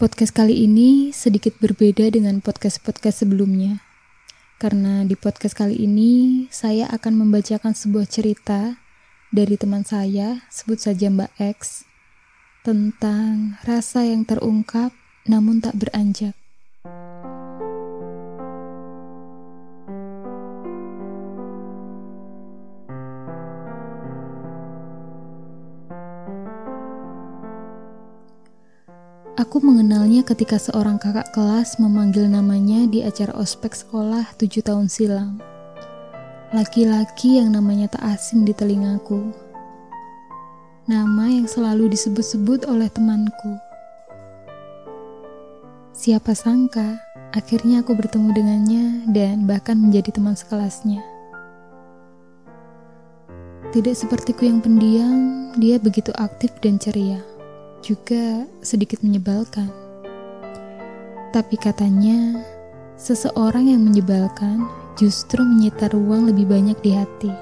Podcast kali ini sedikit berbeda dengan podcast-podcast sebelumnya. Karena di podcast kali ini saya akan membacakan sebuah cerita dari teman saya, sebut saja Mbak X, tentang rasa yang terungkap namun tak beranjak. Aku mengenalnya ketika seorang kakak kelas memanggil namanya di acara ospek sekolah tujuh tahun silam. Laki-laki yang namanya tak asing di telingaku. Nama yang selalu disebut-sebut oleh temanku. Siapa sangka, akhirnya aku bertemu dengannya dan bahkan menjadi teman sekelasnya. Tidak sepertiku yang pendiam, dia begitu aktif dan ceria juga sedikit menyebalkan. Tapi katanya, seseorang yang menyebalkan justru menyita ruang lebih banyak di hati.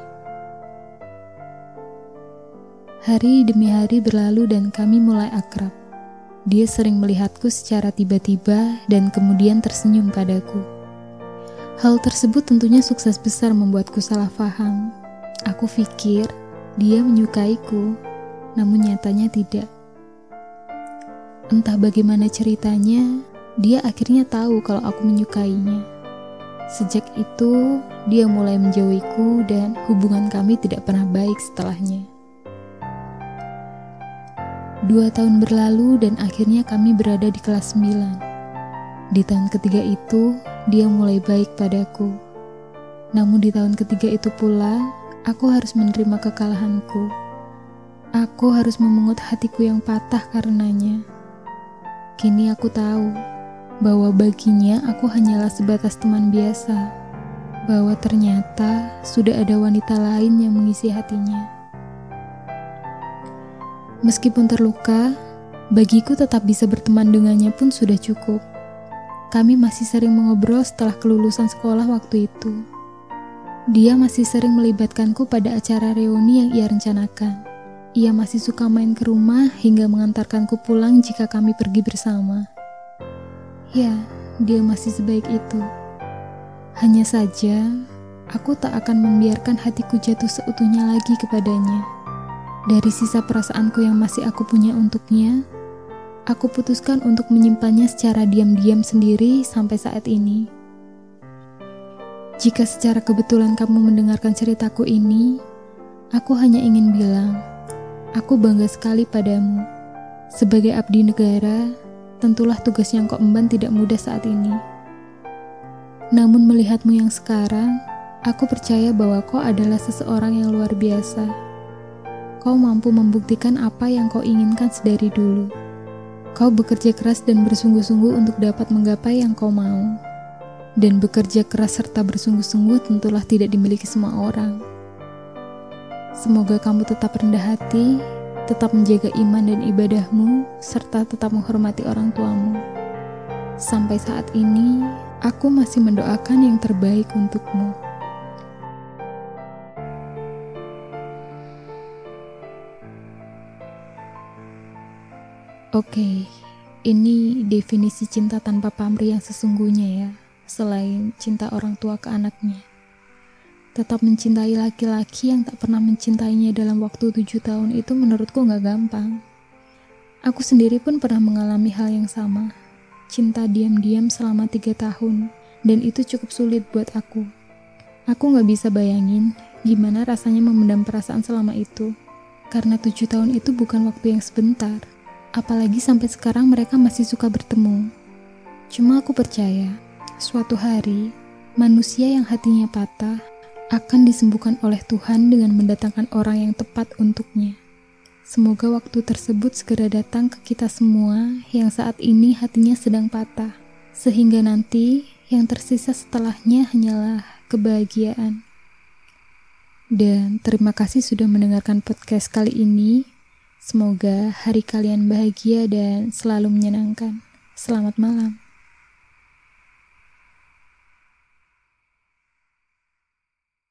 Hari demi hari berlalu dan kami mulai akrab. Dia sering melihatku secara tiba-tiba dan kemudian tersenyum padaku. Hal tersebut tentunya sukses besar membuatku salah paham. Aku pikir dia menyukaiku, namun nyatanya tidak. Entah bagaimana ceritanya, dia akhirnya tahu kalau aku menyukainya. Sejak itu, dia mulai menjauhiku dan hubungan kami tidak pernah baik setelahnya. Dua tahun berlalu dan akhirnya kami berada di kelas 9. Di tahun ketiga itu, dia mulai baik padaku. Namun di tahun ketiga itu pula, aku harus menerima kekalahanku. Aku harus memungut hatiku yang patah karenanya. Kini aku tahu bahwa baginya aku hanyalah sebatas teman biasa, bahwa ternyata sudah ada wanita lain yang mengisi hatinya. Meskipun terluka, bagiku tetap bisa berteman dengannya pun sudah cukup. Kami masih sering mengobrol setelah kelulusan sekolah waktu itu. Dia masih sering melibatkanku pada acara reuni yang ia rencanakan. Ia masih suka main ke rumah hingga mengantarkanku pulang jika kami pergi bersama. Ya, dia masih sebaik itu. Hanya saja, aku tak akan membiarkan hatiku jatuh seutuhnya lagi kepadanya. Dari sisa perasaanku yang masih aku punya untuknya, aku putuskan untuk menyimpannya secara diam-diam sendiri sampai saat ini. Jika secara kebetulan kamu mendengarkan ceritaku ini, aku hanya ingin bilang, Aku bangga sekali padamu. Sebagai abdi negara, tentulah tugas yang kau emban tidak mudah saat ini. Namun melihatmu yang sekarang, aku percaya bahwa kau adalah seseorang yang luar biasa. Kau mampu membuktikan apa yang kau inginkan sedari dulu. Kau bekerja keras dan bersungguh-sungguh untuk dapat menggapai yang kau mau. Dan bekerja keras serta bersungguh-sungguh tentulah tidak dimiliki semua orang. Semoga kamu tetap rendah hati, tetap menjaga iman dan ibadahmu, serta tetap menghormati orang tuamu. Sampai saat ini, aku masih mendoakan yang terbaik untukmu. Oke, ini definisi cinta tanpa pamrih yang sesungguhnya ya, selain cinta orang tua ke anaknya tetap mencintai laki-laki yang tak pernah mencintainya dalam waktu tujuh tahun itu menurutku gak gampang. Aku sendiri pun pernah mengalami hal yang sama. Cinta diam-diam selama tiga tahun, dan itu cukup sulit buat aku. Aku gak bisa bayangin gimana rasanya memendam perasaan selama itu. Karena tujuh tahun itu bukan waktu yang sebentar. Apalagi sampai sekarang mereka masih suka bertemu. Cuma aku percaya, suatu hari, manusia yang hatinya patah akan disembuhkan oleh Tuhan dengan mendatangkan orang yang tepat untuknya. Semoga waktu tersebut segera datang ke kita semua yang saat ini hatinya sedang patah, sehingga nanti yang tersisa setelahnya hanyalah kebahagiaan. Dan terima kasih sudah mendengarkan podcast kali ini. Semoga hari kalian bahagia dan selalu menyenangkan. Selamat malam.